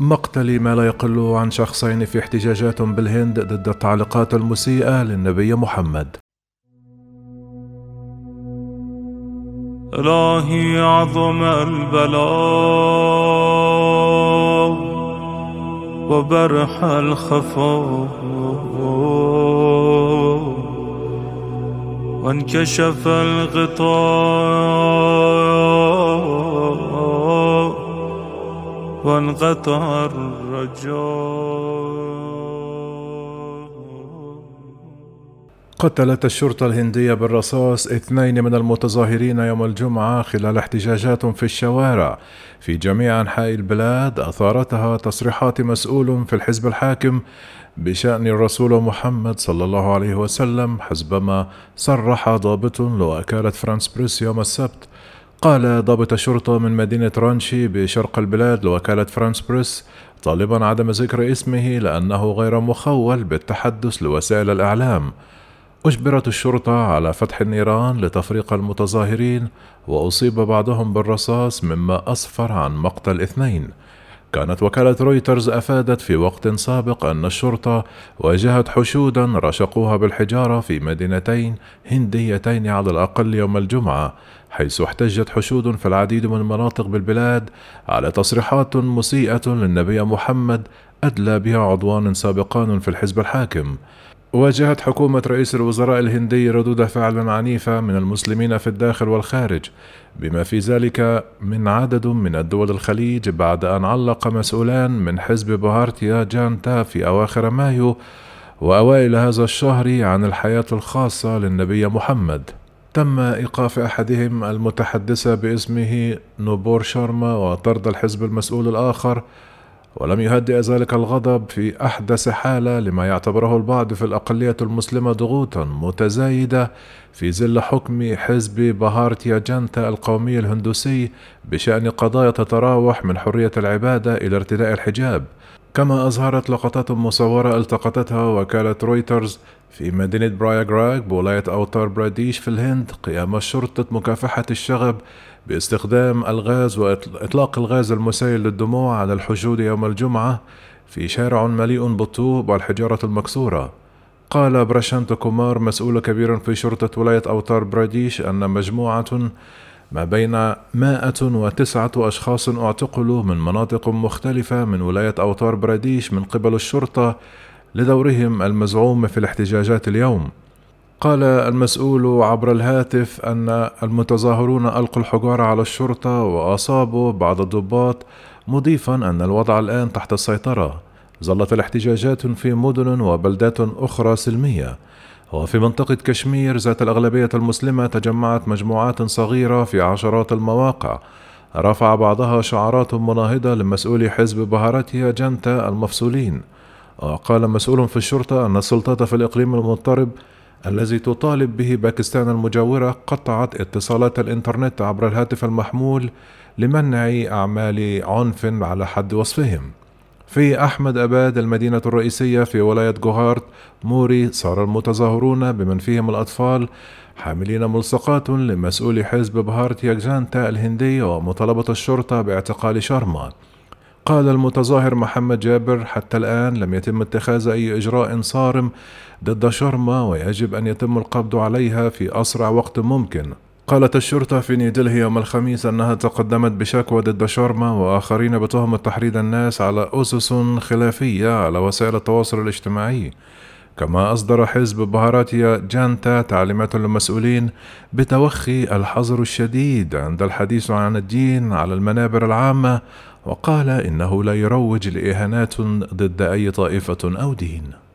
مقتل ما لا يقل عن شخصين في احتجاجات بالهند ضد التعليقات المسيئة للنبي محمد. إلهي عظم البلاء وبرح الخفاء وانكشف الغطاء وانقطع الرجاء قتلت الشرطة الهندية بالرصاص اثنين من المتظاهرين يوم الجمعة خلال احتجاجات في الشوارع. في جميع أنحاء البلاد أثارتها تصريحات مسؤول في الحزب الحاكم بشأن الرسول محمد صلى الله عليه وسلم حسبما صرح ضابط لوكالة فرانس بريس يوم السبت. قال ضابط الشرطة من مدينة رانشي بشرق البلاد لوكالة فرانس بريس طالبا عدم ذكر اسمه لأنه غير مخول بالتحدث لوسائل الإعلام. أجبرت الشرطة على فتح النيران لتفريق المتظاهرين وأصيب بعضهم بالرصاص مما أسفر عن مقتل اثنين. كانت وكالة رويترز أفادت في وقت سابق أن الشرطة واجهت حشودا رشقوها بالحجارة في مدينتين هنديتين على الأقل يوم الجمعة حيث احتجت حشود في العديد من المناطق بالبلاد على تصريحات مسيئة للنبي محمد أدلى بها عضوان سابقان في الحزب الحاكم. واجهت حكومة رئيس الوزراء الهندي ردود فعل عنيفة من المسلمين في الداخل والخارج بما في ذلك من عدد من الدول الخليج بعد أن علق مسؤولان من حزب بهارتيا جانتا في أواخر مايو وأوائل هذا الشهر عن الحياة الخاصة للنبي محمد. تم إيقاف أحدهم المتحدثة باسمه نوبور شارما وطرد الحزب المسؤول الآخر ولم يهدئ ذلك الغضب في أحدث حالة لما يعتبره البعض في الأقلية المسلمة ضغوطا متزايدة في ظل حكم حزب بهارتيا جانتا القومي الهندوسي بشأن قضايا تتراوح من حرية العبادة إلى ارتداء الحجاب. كما أظهرت لقطات مصورة التقطتها وكالة رويترز في مدينة براياغراغ بولاية أوتار براديش في الهند قيام شرطة مكافحة الشغب باستخدام الغاز وإطلاق الغاز المسيل للدموع على الحشود يوم الجمعة في شارع مليء بالطوب والحجارة المكسورة. قال برشانت كومار مسؤول كبير في شرطة ولاية أوتار براديش أن مجموعة ما بين مائة وتسعة أشخاص اعتقلوا من مناطق مختلفة من ولاية أوتار براديش من قبل الشرطة لدورهم المزعوم في الاحتجاجات اليوم. قال المسؤول عبر الهاتف أن المتظاهرون ألقوا الحجارة على الشرطة وأصابوا بعض الضباط مضيفا أن الوضع الآن تحت السيطرة. ظلت الاحتجاجات في مدن وبلدات أخرى سلمية. وفي منطقة كشمير ذات الأغلبية المسلمة تجمعت مجموعات صغيرة في عشرات المواقع. رفع بعضها شعارات مناهضة لمسؤولي حزب بهاراتيا جنتا المفصولين. وقال مسؤول في الشرطة أن السلطات في الإقليم المضطرب الذي تطالب به باكستان المجاورة قطعت اتصالات الإنترنت عبر الهاتف المحمول لمنع أعمال عنف على حد وصفهم. في أحمد أباد المدينة الرئيسية في ولاية جوهارت موري صار المتظاهرون بمن فيهم الأطفال حاملين ملصقات لمسؤول حزب بهارتيا جانتا الهندي ومطالبة الشرطة باعتقال شارما. قال المتظاهر محمد جابر حتى الآن لم يتم اتخاذ أي إجراء صارم ضد شرما ويجب أن يتم القبض عليها في أسرع وقت ممكن. قالت الشرطة في نيودلهي يوم الخميس أنها تقدمت بشكوى ضد شارما وآخرين بتهمة تحريض الناس على أسس خلافية على وسائل التواصل الاجتماعي. كما أصدر حزب بهاراتيا جانتا تعليمات للمسؤولين بتوخي الحظر الشديد عند الحديث عن الدين على المنابر العامة وقال إنه لا يروج لإهانات ضد أي طائفة أو دين.